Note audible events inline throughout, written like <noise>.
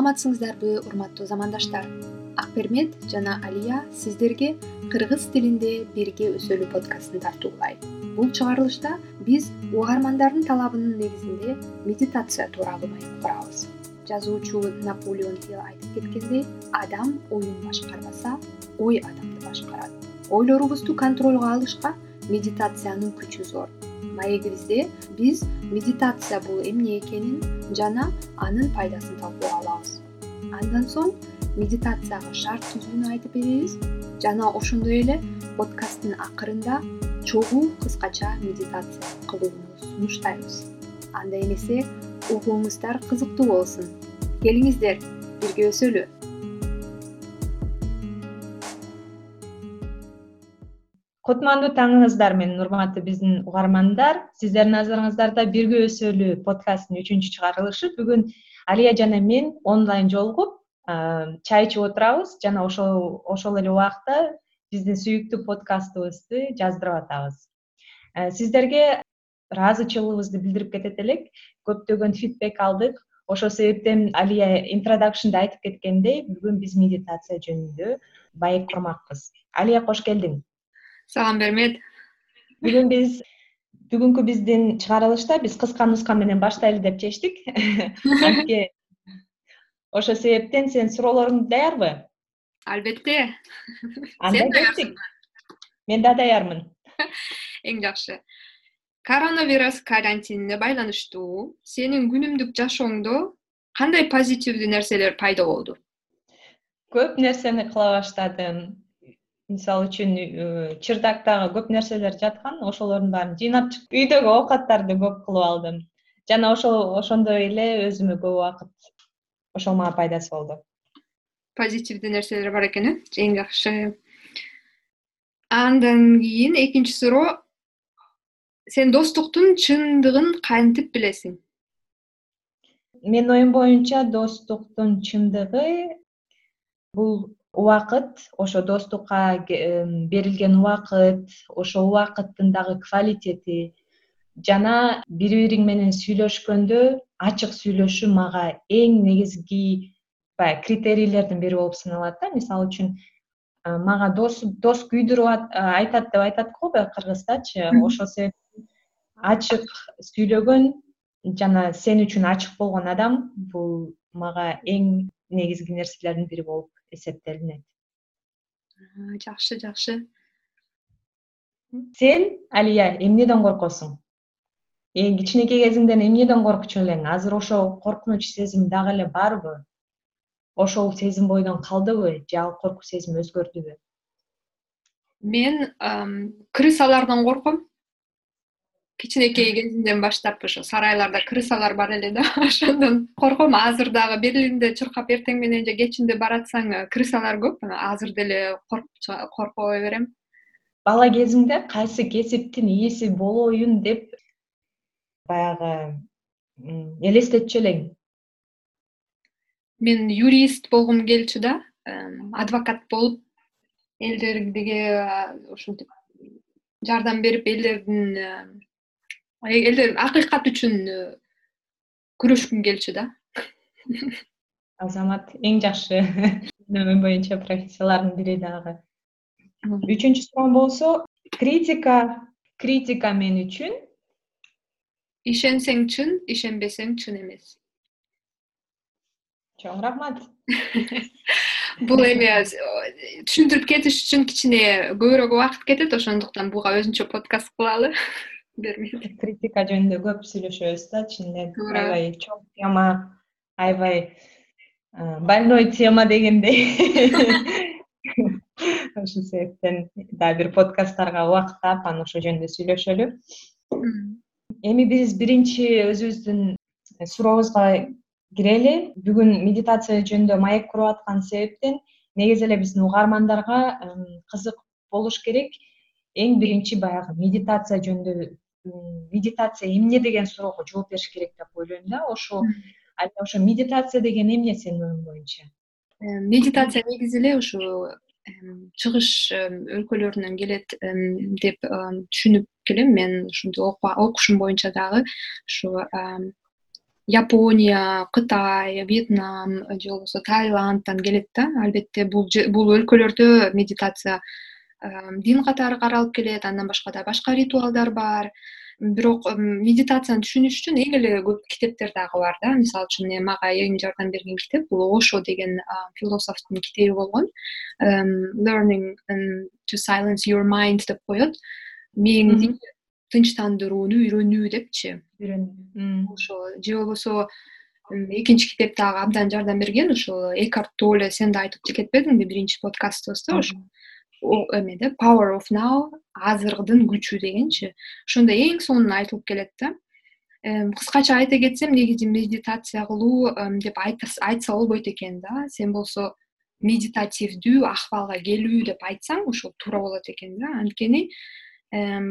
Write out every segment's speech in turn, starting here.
саламатсыңыздарбы урматтуу замандаштар. Акбермет жана алия сиздерге кыргыз тилинде бирге өсөлү подкастын тартуулайт бул чыгарылышта биз угармандардын талабынын негизинде медитация тууралуу маек курабыз. Жазуучу наполеон хилл айтып кеткендей адам оюн башкарбаса ой адамды башкарат. Ойлорубузду контролго алышка медитациянын күчү зор. Маегибизде биз медитация бул эмне экенин жана анын пайдасын талкууга алабыз. Андан соң медитацияга шарт түзүүнү айтып беребиз жана ошондой эле подкасттын акырында чогуу кыскача медитация кылууну сунуштайбыз. Анда эмесе угууңуздар кызыктуу болсун. Келиңиздер бирге өсөлү кутмандуу таңыңыздар менен урматтуу биздин угармандар. Сиздердин назарыңыздарда бирге өсөлү подкасттын үчүнчү чыгарылышы бүгүн алия жана мен онлайн жолугуп чай ичип отурабыз жана ошол ошол эле убакта биздин сүйүктүү подкастыбызды жаздырып атабыз. Сиздерге ыраазычылыгыбызды билдирип кетет элек көптөгөн фидбек алдык. Ошол себептен алия интродакшнда айтып кеткендей бүгүн биз медитация жөнүндө маек курмакпыз алия кош келдиң салам бермет. Бүгүн биз бүгүнкү биздин чыгарылышта биз кыска нуска менен баштайлы деп чечтик. <laughs> Анткени ошол себептен сенин суроолоруң даярбы? Албетте. Анда кеттик мен да даярмын. <laughs> Эң жакшы. Коронавирус карантинине байланыштуу сенин күнүмдүк жашооңдо кандай позитивдүү нерселер пайда болду? Көп нерсени кыла баштадым мисалы үчүн э, чердактагы көп нерселер жаткан ошолордун баарын жыйнап чыгып үйдөгү оокаттарды көп кылып алдым. Жана ошол ошондой эле өзүмө көп убакыт ошол мага пайдасы болду. Позитивдүү нерселер бар экен э? Эң жакшы андан кийин экинчи суроо сен достуктун чындыгын кантип билесиң? Менин оюм боюнча достуктун чындыгы бул убакыт ошо достукка берилген убакыт ошол убакыттын дагы квалитети жана бири бириң менен сүйлөшкөндө ачык сүйлөшүү мага эң негизги баягы критерийлердин бири болуп саналат да. Мисалы үчүн мага дос дос күйдүрүп айтат деп айтат го баягы кыргыздачы ошол себептен ачык сүйлөгөн жана сен үчүн ачык болгон адам бул мага эң негизги нерселердин бири болуп эсептелинет. Жакшы жакшы. Сен алия эмнеден коркосуң? Эң кичинекей кезиңден эмнеден коркчу элең? Азыр ошол коркунуч сезим дагы эле барбы? Ошол сезим бойдон калдыбы? Же ал коркуу сезим өзгөрдүбү? Мен крысалардан корком кичинекей кезимден баштап ошо сарайларда крысалар бар эле да. <laughs> Ошондон корком азыр дагы берлинде чуркап эртең менен же кечинде баратсаң э, крысалар көп. Азыр деле коркпой берем. Бала кезиңде кайсы кесиптин ээси болоюн деп баягы элестетчү элең. Мен юрист болгум келчү да адвокат болуп элдерге ушинтип жардам берип элдердин элдер акыйкат үчүн э, күрөшкүм келчү да. Азамат эң жакшы <laughs> оюм боюнча профессиялардын бири дагы үчүнчү суроом болсо критика критика мен үчүн. Ишенсең чын ишенбесең чын эмес. Чоң рахмат. <laughs> Бул эми түшүндүрүп кетиш үчүн кичине көбүрөөк убакыт кетет ошондуктан буга өзүнчө подкаст кылалы критика жөнүндө көп сүйлөшөбүз да чын эле аябай чоң тема аябай больной тема дегендей <laughs> ошол себептен дагы бир подкасттарга убакыт таап анан ошол жөнүндө сүйлөшөлү. Эми биз биринчи өзүбүздүн сурообузга кирели. Бүгүн медитация жөнүндө маек куруп аткан себептен негизи эле биздин угармандарга кызык болуш керек. Эң биринчи баягы медитация жөнүндө медитация эмне деген суроого жооп бериш керек деп ойлойм да. Ошо ошо медитация деген эмне сенин оюң боюнча? Э, медитация негизи эле ушу чыгыш өлкөлөрүнөн келет деп түшүнүп келем. Мен ушинтип окушум боюнча дагы ушу япония кытай вьетнам же болбосо таиландтан келет да. Албетте бул бул өлкөлөрдө медитация дин катары каралып келет андан башка да башка ритуалдар бар. Бирок медитацияны түшүнүш үчүн эң эле көп китептер дагы бар да. Мисалы үчүн мага эң жардам берген китеп бул ошо деген философтун китеби болгон learning to silence your mind деп коет. Мээңди тынчтандырууну үйрөнүү депчи. Үйрөнүү. Ошо же болбосо экинчи китеп дагы абдан жардам берген ушул экарт толе сен да айтып кетпедиңби биринчи подкастыбызда ошо эмеде power of now азырдын күчү дегенчи. Ошондо эң сонун айтылып келет да. Кыскача айта кетсем негизи медитация кылуу деп айтса болбойт экен да. Сен болсо медитативдүү акыбалга келүү деп айтсаң ошол туура болот экен да. Анткени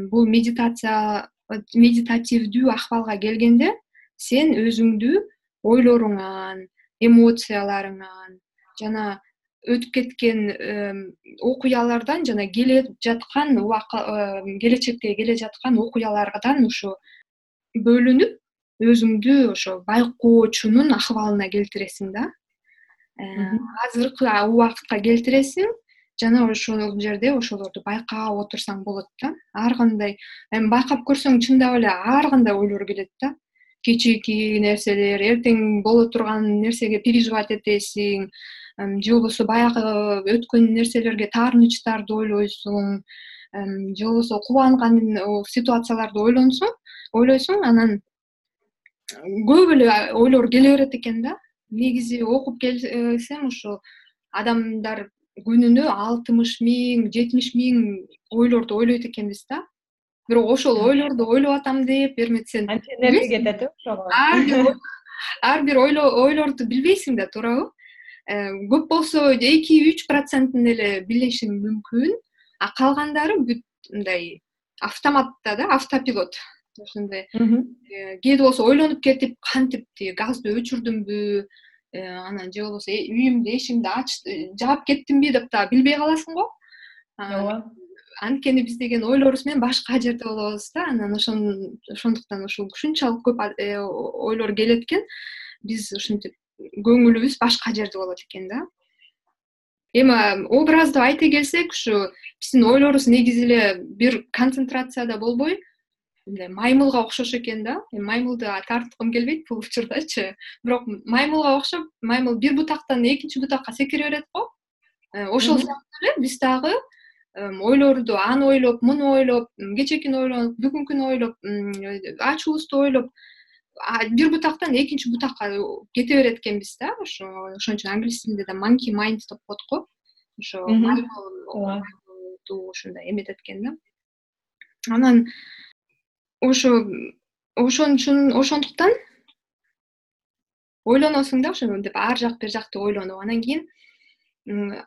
бул медитация медитативдүү акыбалга келгенде сен өзүңдү ойлоруңан эмоцияларыңан жана өтүп кеткен окуялардан жана келе жаткан келечекте келе жаткан окуялардан ушу бөлүнүп өзүңдү ошо байкоочунун акыбалына келтиресиң да. Э, азыркы убакытка келтиресиң жана ошол жерде ошолорду байкап отурсаң болот да. Ар кандай эми байкап көрсөң чындап эле ар кандай ойлор келет да. Кичинекей нерселер эртең боло турган нерсеге переживать этесиң же болбосо баягы өткөн нерселерге таарынычтарды ойлойсуң же болбосо кубанган ситуацияларды ойлонсоң ойлойсуң анан көп эле ойлор келе берет экен да. Негизи окуп келсем ушул адамдар күнүнө алтымыш миң жетимиш миң ойлорду ойлойт экенбиз да. Бирок ошол ойлорду ойлоп атам деп бермек сен анча энергия кетет э ошого? Ар бир ойлорду билбейсиң да туурабы көп болсо эки үч процентин эле билишиң мүмкүн. А калгандары бүт мындай автоматта да автопилот. Ошондой э, кээде болсо ойлонуп кетип кантип тиги газды өчүрдүмбү э, анан же болбосо үйүмдү эшигимди жаап кеттимби деп дагы билбей каласың го. Ооба. анткени биз деген ойлорубуз менен башка жерде болобуз да. Анан ошондуктан ушул ушунчалык көп ойлор келет экен биз ушинтип көңүлүбүз башка жерде болот экен да. Эми образдып айта келсек ушу биздин ойлорубуз негизи эле бир концентрацияда болбой. Мындай маймылга окшош экен да. Эми маймылду тарткым келбейт бул учурдачы. Бирок маймылга окшоп маймыл бир бутактан экинчи бутакка секире берет го. Э, ошол сыяктуу эле биз дагы ойлорду аны ойлоп муну ойлоп кечекини ойлонуп бүгүнкүнү ойлоп ачуубузду ойлоп бир бутактан экинчи бутакка кете берет экенбиз да ошо ошон үчүн англис тилинде да манки майнд деп коет го ошо ушундай эметет экен да. Анан ошо ошон үчүн ошондуктан ойлоносуң да ошентип ар жак бери жакты ойлонуп. Анан кийин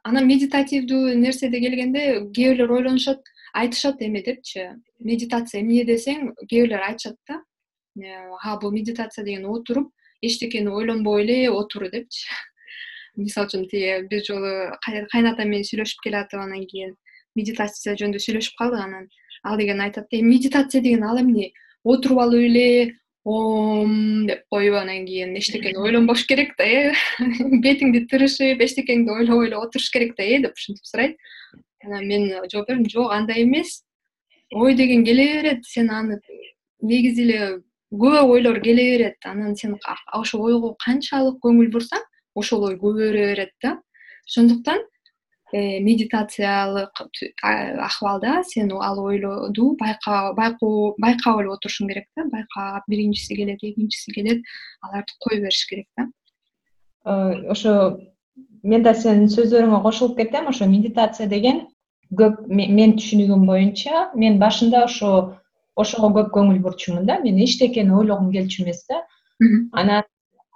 анан медитативдүү нерседе келгенде кээ бирлер ойлонушат айтышат эме депчи. Медитация эмне десең кээ бирлер айтышат да а бул медитация деген отуруп эчтекени ойлонбой эле отуруу депчи. <laughs> Мисалы үчүн тиги бир жолу кайнатам менен сүйлөшүп келатып анан кийин медитация жөнүндө сүйлөшүп калдык анан ал деген айтат эми медитация деген ал эмне? Отуруп алып эле ом деп коюп анан кийин эчтекени ойлонбош керек да э? <laughs> Бетиңди тырышып эчтекеңди ойлобой эле отуруш керек да э? деп ушинтип сурайт. Анан мен жооп бердим жок андай эмес. Ой деген келе берет сен аны негизи эле көп ойлор келе берет анан сен ошол ойго канчалык көңүл бурсаң ошол ой көбөйө берет да. Ошондуктан э, медитациялык акыбалда сен ал ойлорду байкап эле отурушуң керек да. Байкап биринчиси келет экинчиси келет. Аларды кое бериш керек да. Э, ошо мен да сенин сөздөрүңө кошулуп кетем. Ошо медитация деген көп менин түшүнүгүм боюнча мен башында ошо ошого көп көңүл бурчумун да. Мен эчтекени ойлогум келчү эмес да. Анан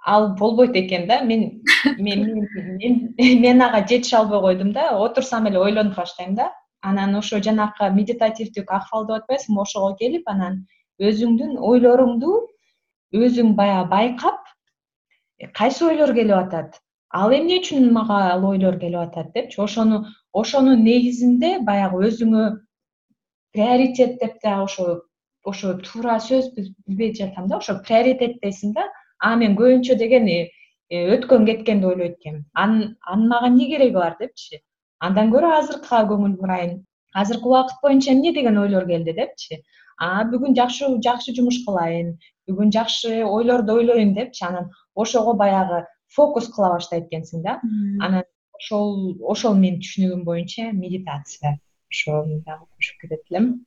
ал болбойт экен да. Мен мен ага жетише албай койдум да. Отурсам эле ойлонуп баштайм да. Анан ошо жанакы медитативдүү акыбал деп атпайсыңбы ошого келип анан өзүңдүн ойлоруңду өзүң баягы байкап э, кайсы ойлор келип атат? Ал эмне үчүн мага ал ойлор келип атат депчи? Ошону ошонун негизинде баягы өзүңө приоритет деп дагы ошо ошо туура сөзбү билбей жатам да ошо приоритеттейсиң да. А мен көбүнчө деген э, өткөн кеткенди ойлойт экенмин. Анын мага эмне кереги бар депчи? Андан көрө азыркыга көңүл бурайын. Азыркы убакыт боюнча эмне деген ойлор келди депчи? А бүгүн жакшы жакшы жумуш кылайын. Бүгүн жакшы ойлорду ойлойм депчи. Анан ошого баягы фокус кыла баштайт экенсиң да. Анан ошол ошол менин түшүнүгүм боюнча медитация. Ошону дагы кошуп кетет элем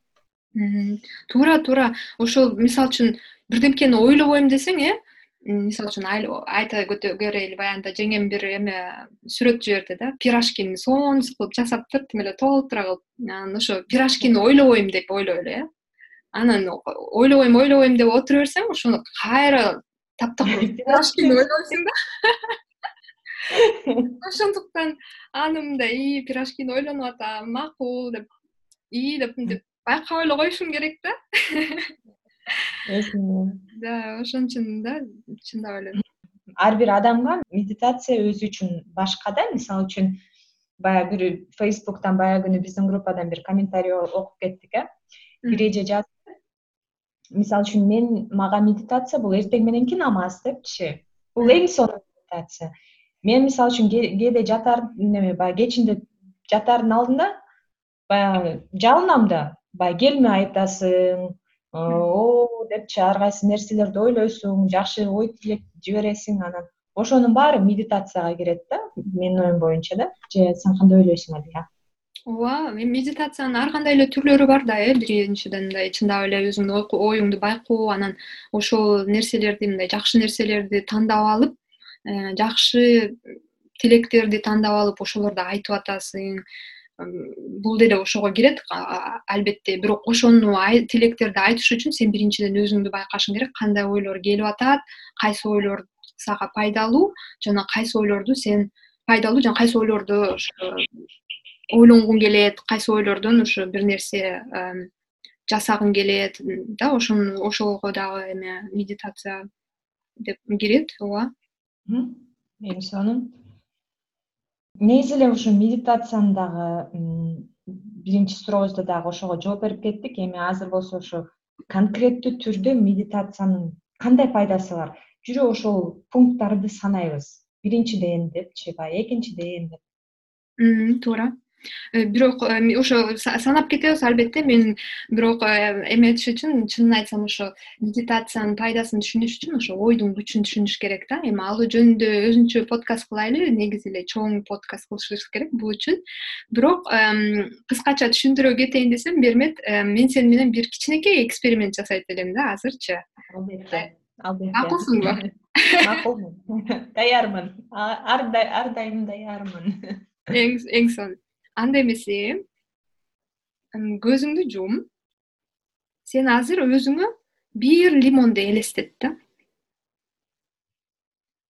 туура туура. Ошол мисалы үчүн бирдемкени ойлобойм десең э мисалы үчүн айта көрейли баягында жеңем бир эме сүрөт жиберди да пирожкини сонун кылып жасап тыртым эле толтура кылып анан ошо пирожкини ойлобойм деп ойлойлу э. Анан ойлобойм ойлобойм деп отура берсең ошону кайра таптакыр пирожкини <laughs> ойлойсуң да. <laughs> Ошондуктан аны мындай ии пирожкини ойлонуп атам макул деп ии деп мынтип байкап эле коюшуң керек да. <laughs> Да ошон үчүн да чындап эле. Ар бир адамга медитация өзү үчүн башка да. Мисалы үчүн баягы бир фейсбуктан баягы күнү биздин группадан бир комментарий окуп кеттик э. Бир эже жазды мисалы үчүн мен мага медитация бул эртең мененки намаз депчи бул эң сонун медитация. Мен мисалы үчүн кээде жатар неме баягы кечинде жатаардын алдында баягы жалынам да баягы келме айтасың о депчи ар кайсы нерселерди ойлойсуң жакшы ой тилек жибересиң анан ошонун баары медитацияга кирет да менин оюм боюнча да. Же сен кандай ойлойсуң алия ооба эми медитациянын ар кандай эле түрлөрү бар да э биринчиден мындай чындап эле өзүңдүн оюңду байкоо анан ошол нерселерди мындай жакшы нерселерди тандап алып э, жакшы тилектерди тандап алып ошолорду айтып атасың бул деле ошого кирет. Албетте бирок ошону тилектерди айтыш үчүн сен биринчиден өзүңдү байкашың керек кандай ойлор келип атат кайсы ойлор сага пайдалуу жана кайсы ойлорду сен пайдалуу жана кайсы ойлорду ошо ойлонгуң келет кайсы ойлордон ушу бир нерсе жасагың келет да ошону ошого дагы эме медитация деп кирет ооба. Эң сонун негизи эле ушу медитациянын дагы биринчи сурообузда дагы ошого жооп берип кеттик. Эми азыр болсо ошо конкреттүү түрдө медитациянын кандай пайдасы бар жүрү ошол пункттарды санайбыз. Биринчиден депчи баягы экинчиден деп. Туура бирок э, ошо санап кетебиз албетте. Мен бирок э, эметиш үчүн чынын айтсам ошо медитациянын пайдасын түшүнүш үчүн ошо ойдун күчүн түшүнүш керек да. Эми ал жөнүндө өзүнчө подкаст кылайлы негизи эле чоң подкаст кылышыбыз керек бул үчүн. Бирок кыскача түшүндүрө кетейин десем бермет мен сени менен бир кичинекей эксперимент жасайт элем да азырчы албетте албетте. Макулсуңбу? <laughs> Макулмун. <laughs> Даярмын. Ар дайым даярмын. <laughs> Эң сонун анда эмесе көзүңдү жум. Сен азыр өзүңө бир лимонду элестет да.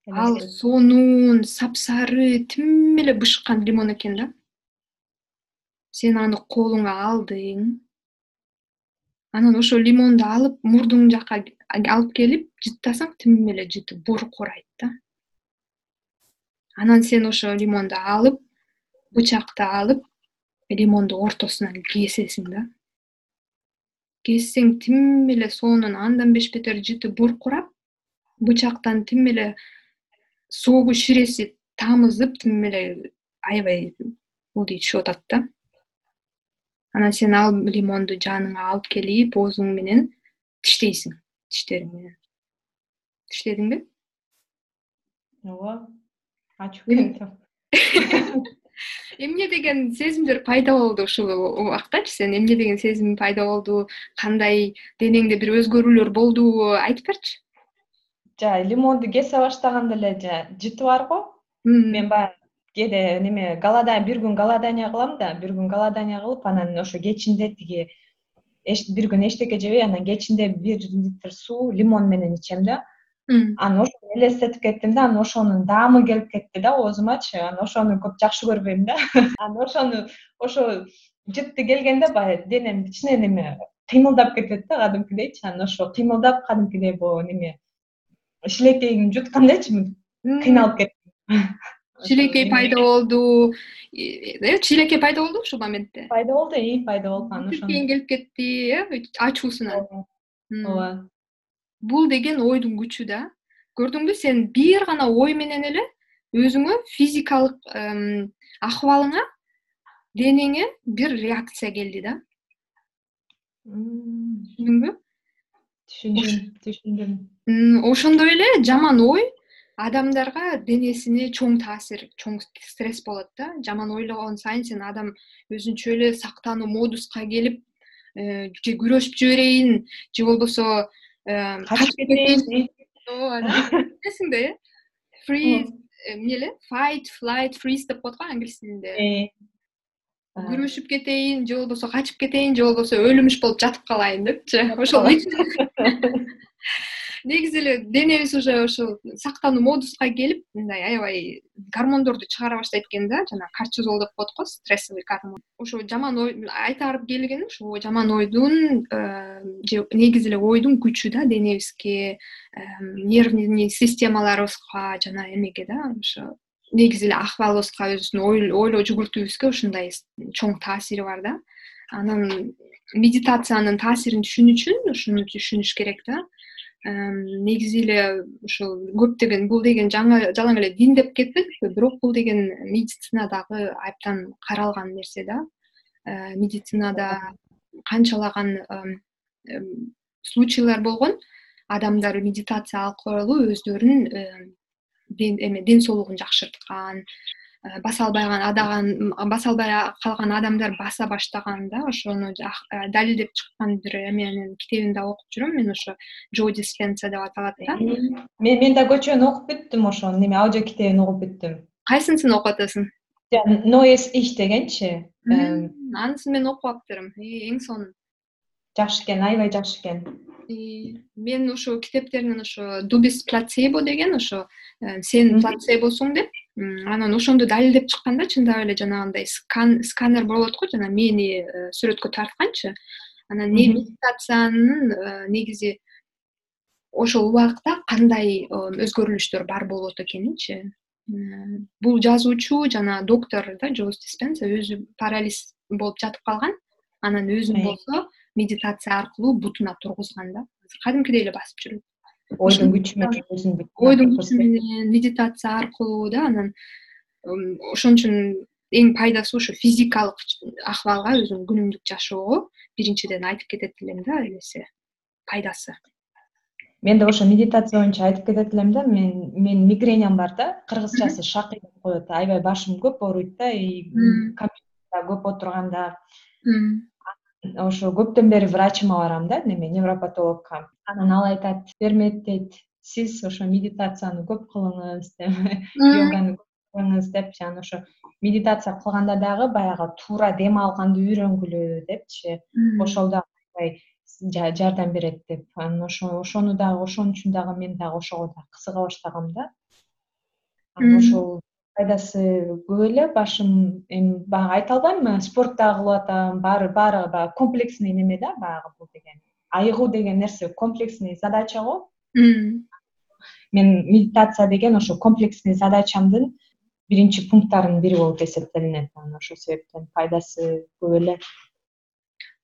Ал сонун сапсары тим эле бышкан лимон экен да. Сен аны колуңа алдың. Анан ошол лимонду алып мурдуң жака алып келип жыттасаң тим эле жыты боркурайт да. Анан сен ошол лимонду алып бычакты алып лимонду ортосунан кесесиң да. Кессең тим эле сонун андан беш бетер жыты буркурап бычактан тим эле согу ширеси тамызып тим эле аябай ылдый түшүп атат да. Анан сен ал лимонду жаныңа алып келип оозуң менен тиштейсиң тиштериң менен. Тиштедиңби ооба ачуу эмне деген сезимдер пайда болду ушул убактачы? Сен эмне деген сезим пайда болду? Кандай денеңде бир өзгөрүүлөр болдубу айтып берчи. Жа лимонду кесе баштаганда эле жыты барго мен баягы кээде неме голода бир күн голодание кылам да бир күн голодание кылып анан ошо кечинде тиги бир күн эчтеке жебей анан кечинде бир литр суу лимон менен ичем да анан ошону элестетип кеттим да анан ошонун даамы келип кетти да оозумачы. Анан ошону көп жакшы көрбөйм да. <laughs> Анан ошону ошо жыты келгенде баягы денем кичине неме кыймылдап кетет да кадимкидейчи. Анан ошо кыймылдап кадимкидей могу неме шилекейиңди жуткандайчы кыйналып кеттим <laughs> шилекей пайда болду. Э шилекей пайда болдубу ушул моментте? Пайда болду ии пайда болду. Анан ошо келип кетти э ачуусунан ооба бул деген ойдун күчү да. Көрдүңбү сен бир гана ой менен эле өзүңө физикалык акыбалыңа денеңе бир реакция келди да. Түшүндүңбү түшүндүм түшүндүм. Ошондой эле жаман ой адамдарга денесине чоң таасир чоң стресс болот да. Жаман ойлогон сайын сен адам өзүнчө эле сактануу модуска келип э, же күрөшүп жиберейин же болбосо качып ооба билесиң да э фриз эмне <laughs> эле fight flight freeze деп коет го англис тилинде. Күрөшүп кетейин же болбосо качып кетейин же болбосо өлүмүш болуп жатып калайын депчи. Ошол <laughs> негизи эле денебиз уже ушул сактануу модуска келип мындай аябай гормондорду чыгара баштайт экен да жанагы кортизол деп коет го стрессовый гормон. Ошо жаман ой айтаарым келгени ушул жаман ойдун же негизи эле ойдун күчү да денебизге нервный системаларыбызга жана эмеге да ошо негизи эле акыбалыбызга өзүбүздүн ойлоо жүгүртүүбүзгө ушундай чоң таасири бар да. Анан медитациянын таасирин түшүнүү үчүн ушуну түшүнүш керек да негизи эле ушул көптөгөн бул деген жаңы жалаң эле дин деп кетпедикпи бирок бул деген медицинадагы абдан каралган нерсе да. Э, медицинада канчалаган случайлар болгон. Адамдар медитация аркылуу өздөрүн эме ден соолугун жакшырткан баса албай адаган баса албай калган адамдар баса баштаган да ошону э, далилдеп чыккан бир эменин китебин да окуп жүрөм мен ошо джо диспенса деп аталат да. Мен мен да көчөнү окуп бүттүм ошонун неме аудио китебин окуп бүттүм кайсынысын окуп атасың ноес иш дегенчи анысын мен окуп алыптырм эң сонун жакшы экен аябай жакшы экен. Мен ошо китептеринен ошо дубис плацебо деген ошо э, сен плацебосуң деп анан ошондо далилдеп чыккан да чындап эле жанагындай сканер болот го жана мээни э, сүрөткө тартканчы. Анан медитациянын э, негизи ошол убакта кандай өзгөрүлүштөр бар болот экенинчи? Бул жазуучу жана доктор да джо диспенса өзү парализ болуп жатып калган анан өзүн болсо медитация аркылуу бутуна тургузган да. Кадимкидей эле басып жүрөт ойдун күчү менен өзүн ойдун күчү менен медитация аркылуу да анан ошон үчүн эң пайдасы ушу физикалык акыбалга өзүң күнүмдүк жашоого биринчиден айтып кетет элем да эмеси пайдасы. Мен да ошо медитация боюнча айтып кетет элем да мен менин мигреням бар да. Кыргызчасы шакый деп коет аябай башым көп ооруйт да компьютерде көп отурганда ошо көптөн бери врачыма барам да неме невропатологко анан ал айтат бермет дейт сиз ошо медитацияны көп кылыңыз <laughs> йоганы көп кылыңыз депчи анан ошо медитация кылганда дагы баягы туура дем алганды үйрөнгүлө депчи. Ошол дагы аябай жардам берет деп. Анан ошо ошону дагы ошон үчүн дагы мен дагы ошого да кызыга баштагам да. Анан ошол пайдасы көп эле башым эми баягы айта албайм спорт дагы кылып атам баары баары баягы комплексный неме да баягы бул деген айыгуу деген нерсе комплексный задача го. Мен медитация деген ошо комплексный задачамдын биринчи пункттарынын бири болуп эсептелинет анан ошол себептен пайдасы көп эле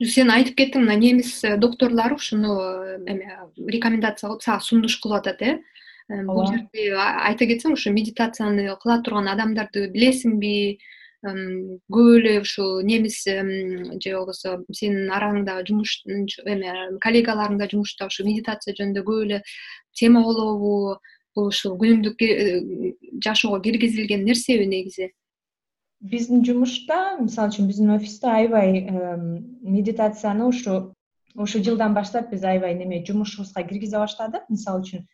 сен айтып кеттиң мына немис докторлору ушуну эме рекомендация кылып сага сунуш кылып атат э бул жерде айта кетсең ушу медитацияны кыла турган адамдарды билесиңби? Көп эле ушул немис же болбосо сенин араңда жумуш эме коллегаларың да жумушта ушу медитация жөнүндө көп эле тема болобу бул ушул күнүмдүк э, жашоого киргизилген нерсеби негизи? Биздин жумушта мисалы үчүн биздин офиста аябай медитацияны ушу ушул жылдан баштап биз аябай неме жумушубузга киргизе баштадык мисалы үчүн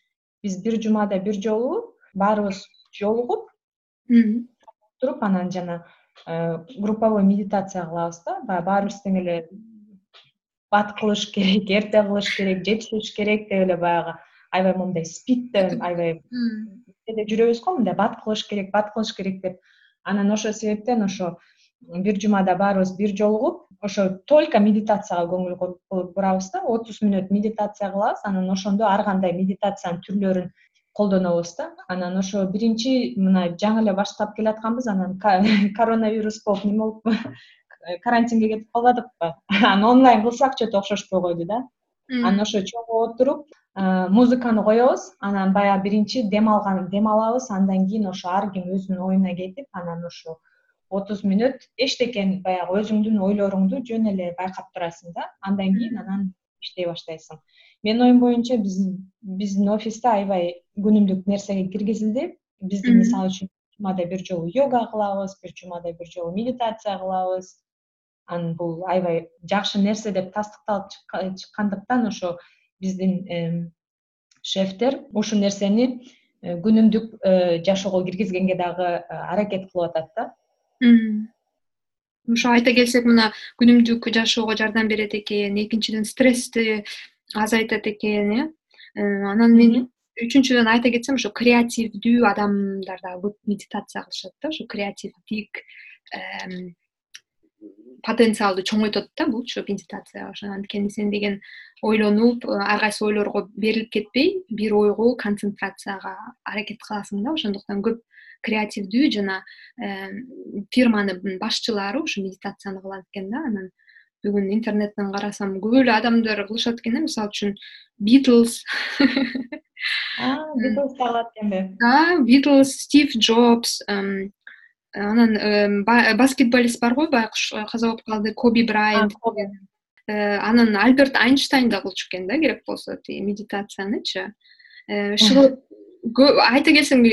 биз бир жумада бир жолу баарыбыз жолугуп туруп анан жана э, групповой медитация кылабыз да баягы баарыбыз тең эле бат кылыш керек эрте кылыш керек жетишиш керек деп эле баягы аябай моундай спидте аябай жүрөбүз го мындай бат кылыш керек бат кылыш керек деп. Анан ошол себептен ошо бир жумада баарыбыз бир жолугуп ошо только медитацияга көңүл бурабыз да отуз мүнөт медитация кылабыз анан ошондо ар кандай медитациянын түрлөрүн колдонобуз да. Анан ошо биринчи мына жаңы эле баштап келатканбыз анан <laughs> коронавирус болуп неме болуп <laughs> карантинге кетип калбадыкпы? <laughs> Анан онлайн кылсак че то окшошпой койду да анан ошо чогуу отуруп музыканы коебуз анан баягы биринчи дем алган дем алабыз. Андан кийин ошо ар ким өзүнүн оюна кетип анан ошо отуз мүнөт эчтекени баягы өзүңдүн ойлоруңду жөн эле байкап турасың да. Андан кийин анан иштей баштайсың. Менин оюм боюнча биздин офиста аябай күнүмдүк нерсеге киргизилди. Бизди мисалы үчүн жумада бир жолу йога кылабыз бир жумада бир жолу медитация кылабыз. Анан бул аябай жакшы нерсе деп тастыкталып чыккандыктан ошо биздин шефтер ушул нерсени э, күнүмдүк э, жашоого киргизгенге дагы э, аракет кылып атат да ошо айта келсек мына күнүмдүк жашоого жардам берет экен. Экинчиден стрессти азайтат экен э? Анан мен үчүнчүдөн айта кетсем ошо креативдүү адамдар дагы көп медитация кылышат да ошо креативдик потенциалды чоңойтот да булчу медитация. Ошо анткени сен деген ойлонуп ар кайсы ойлорго берилип кетпей бир ойго концентрацияга аракет кыласың да. Ошондуктан көп креативдүү жана фирманын башчылары ушу медитацияны кылат экен да анан. Бүгүн интернеттен карасам көп эле адамдар кылышат экен да мисалы үчүн битлз. Битлз да кылат экенби битлз стив джобс анан баскетболист бар го байкуш каза болуп калды коби брайант. Э, анан альберт айнштайн да кылчу экен да керек болсо тиги медитациянычы э, айта келсең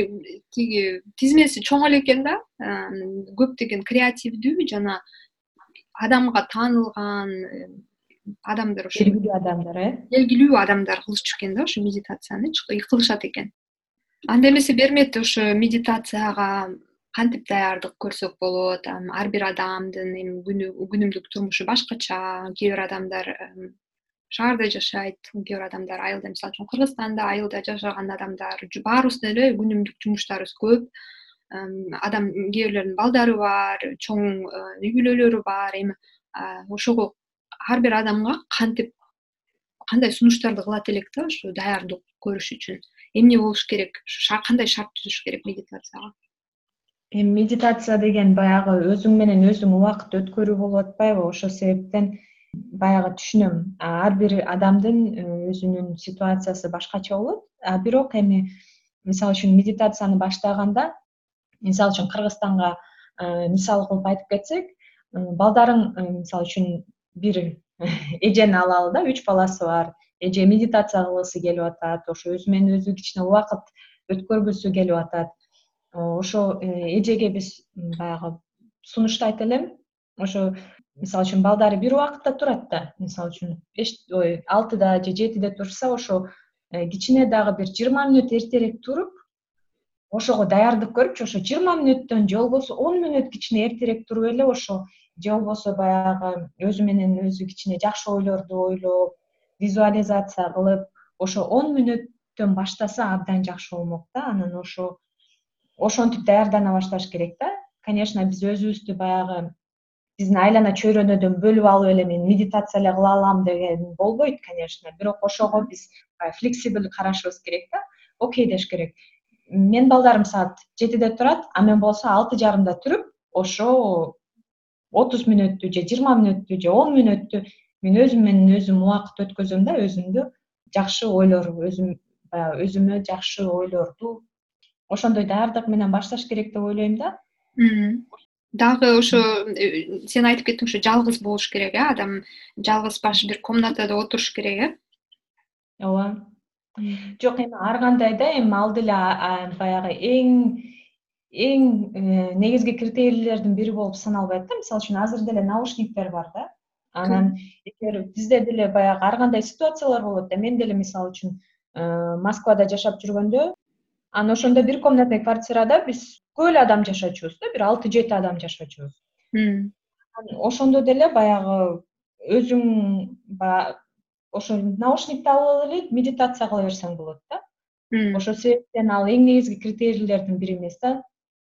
тиги тизмеси чоң эле экен да. Көптөгөн креативдүү жана адамга таанылган адамдар ошо белгилүү адамдар э? Белгилүү адамдар кылышчу экен да ошо медитациянычы кылышат экен. Анда эмесе бермек ошо медитацияга кантип даярдык көрсөк болот ар бир адамдын эми күнүмдүк турмушу башкача кээ бир адамдар шаарда жашайт. Кээ бир адамдар айылда мисалы үчүн кыргызстанда айылда жашаган адамдар баарыбыздын эле күнүмдүк жумуштарыбыз көп. Адам кээ бирлердин балдары бар чоң э, үй бүлөлөрү бар. Эми ошого ар бир адамга кантип кандай сунуштарды кылат элек да ушу даярдык көрүш үчүн. Эмне болуш керек? Кандай шарт түзүш керек медитацияга? Эми медитация деген баягы өзүң менен өзүң убакыт өткөрүү болуп атпайбы. Ошол себептен баягы түшүнөм. Ар бир адамдын э, өзүнүн ситуациясы башкача болот. Бирок эми мисалы үчүн медитацияны баштаганда мисалы үчүн кыргызстанга э, мисал кылып айтып кетсек э, балдарың мисалы үчүн бир <laughs> эжени алалы да үч баласы бар. Эже медитация кылгысы келип атат ошо өзү менен өзү кичине убакыт өткөргүсү келип атат. Ошо эжеге биз баягы сунуштайт элем. Ошо мисалы үчүн балдары бир убакытта турат да. Мисалы үчүн беш ой алтыда же жетиде турса ошо э, кичине дагы бир жыйырма мүнөт эртерээк туруп ошого даярдык көрүпчү ошо жыйырма мүнөттөн же болбосо он мүнөт кичине эртерээк туруп эле ошо же болбосо баягы өзү менен өзү кичине жакшы ойлорду ойлоп визуализация кылып ошо он мүнөттөн баштаса абдан жакшы болмок да. Анан ошо ошентип даярдана башташ керек да. Конечно биз өзүбүздү баягы биздин айлана чөйрөнөдөн бөлүп алып эле мен медитация эле кыла алам деген болбойт конечно. Бирок ошого биз флексибл карашыбыз керек да. Окей деш керек. Менин балдарым саат жетиде турат а мен болсо алты жарымда туруп ошо отуз мүнөттү же жыйырма мүнөттү же он мүнөттү мен өзүм менен өзүм убакыт өткөзөм да өзүмдү жакшы ойлор өзүм баягы өзүмө жакшы ойлорду. Ошондой даярдык менен башташ керек деп ойлойм да дагы ошо э, сен айтып кеттиң ушу жалгыз болуш керек э адам жалгыз баш бир комнатада отуруш керек э. Ооба. Жок эми ар кандай да эми ал деле баягы эң эң э, негизги критерийлердин бири болуп саналбайт да. Мисалы үчүн азыр деле наушниктер бар да. Анан эгер бизде деле баягы ар кандай ситуациялар болот да мен деле мисалы үчүн э, москвада жашап жүргөндө анан ошондо бир комнатный квартирада биз эле адам жашачубуз да бир алты жети адам жашачубуз ошондо деле баягы өзүң баягы ошо наушникти алып элек медитация кыла берсең болот да. Ошол себептен ал эң негизги критерийлердин бири эмес да.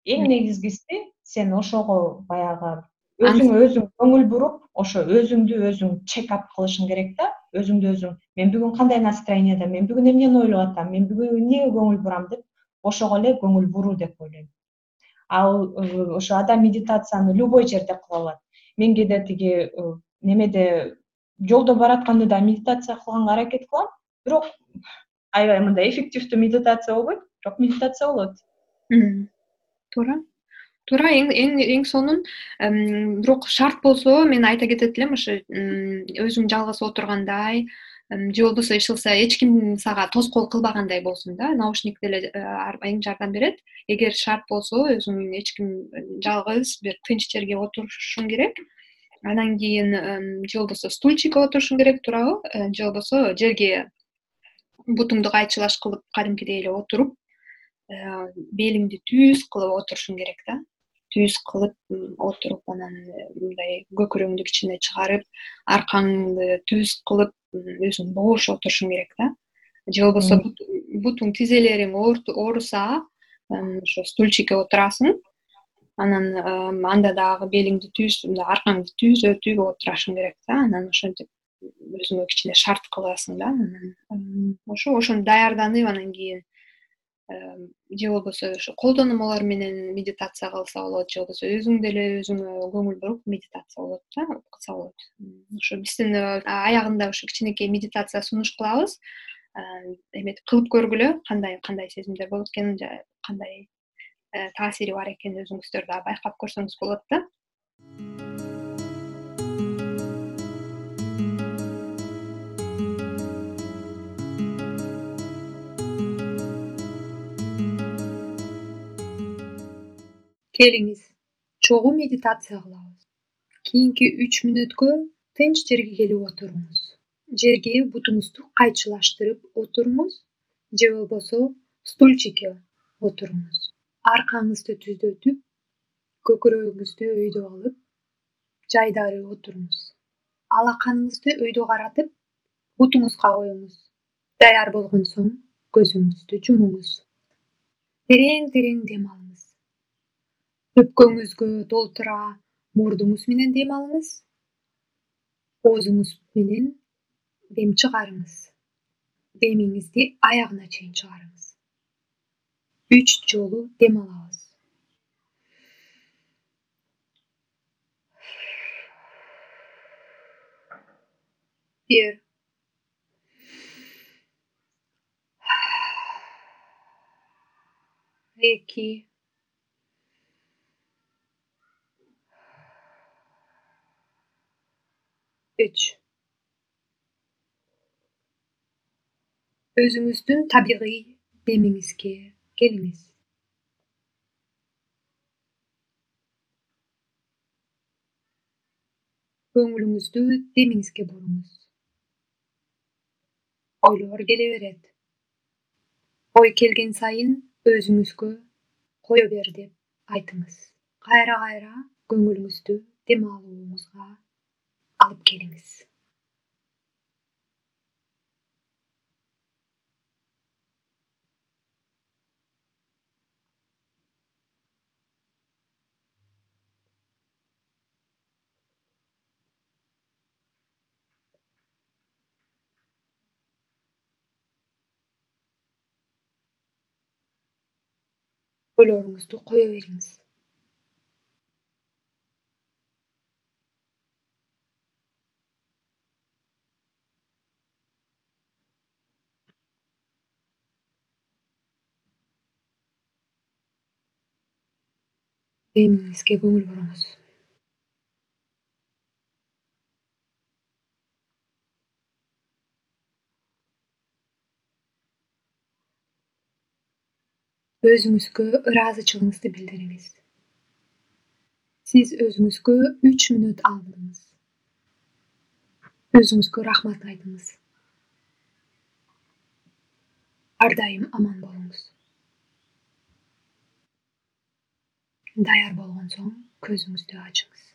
Эң негизгиси сен ошого баягы өзүңө өзүң көңүл буруп ошо өзүңдү өзүң чек ап кылышың керек да. Өзүңдү өзүң мен бүгүн кандай настроениядамын мен бүгүн эмнени ойлоп атам? Мен бүгүн эмнеге көңүл бурам? деп ошого эле көңүл буруу деп ойлойм ал э, ошо адам медитацияны любой жерде кыла алат. Мен кээде тиги э, немеде жолдо баратканда да медитация кылганга аракет кылам. Бирок аябай мындай эффективдүү медитация болбойт бирок медитация болот. Туура. Туура эң сонун бирок шарт болсо мен айта кетет элем ошо өзүң жалгыз отургандай же болбосо кылса эч ким сага тоскоол кылбагандай болсун да наушник деле эң жардам берет. Эгер шарт болсо өзүң эч ким жалгыз бир тынч жерге отурушуң керек. Анан кийин же болбосо стульчикке отурушуң керек туурабы. Э, же болбосо жерге бутуңду кайчылаш кылып кадимкидей эле отуруп э, белиңди түз кылып отурушуң керек да түз кылып отуруп анан э, мындай көкүрөгүңдү кичине чыгарып аркаңды түз кылып өзүң бош отурушуң керек да. Же болбосо бутуң тизелериң ооруса ошо стульчикке отурасың. Анан анда дагы белиңди түз мындай аркаңды түзөтүп отурашың керек да. Анан ошентип өзүңө кичине шарт кыласың да. Анан ошо ошону даярданып анан кийин же болбосо ошо колдонмолор менен медитация кылса болот же болбосо өзүң деле өзүңө көңүл буруп медитация болот да кылса болот. Ошо биздин аягында ошо кичинекей медитация сунуш кылабыз. Эметип кылып көргүлө кандай кандай сезимдер болот экенин кандай э, таасири бар экенин өзүңүздөр дагы байкап көрсөңүз болот да келиңиз чогуу медитация кылабыз. Кийинки үч мүнөткө тынч жерге келип отуруңуз жерге бутуңузду кайчылаштырып отуруңуз же болбосо стульчикке отуруңуз аркаңызды түзөтүп көкүрөгүңүздү өйдө алып жайдарып отуруңуз алаканыңызды өйдө каратып бутуңузга коюңуз. Даяр болгон соң көзүңүздү жумуңуз. Терең терең дем алыңыз өпкөңүзгө толтура мурдуңуз менен дем алыңыз. Оозуңуз менен дем чыгарыңыз. Демиңизди аягына чейин чыгарыңыз. Үч жолу дем алабыз. Бир. Эки өзүңүздүн табигый демиңизге келиңиз. Көңүлүңүздү демиңизге буруңуз. Ойлор келе берет. Ой келген сайын өзүңүзгө кое бер деп айтыңыз. Кайра кайра көңүлүңүздү дем алууңузга алып келиңиз. Ойлоруңузду кое бериңиз демиңизге көңүл буруңуз өзүңүзгө ыраазычылыгыңызды билдириңиз. Сиз өзүңүзгө үч мүнөт алдыңыз. Өзүңүзгө рахмат айтыңыз. Ар дайым аман болуңуз даяр болгон соң көзүңүздү ачыңыз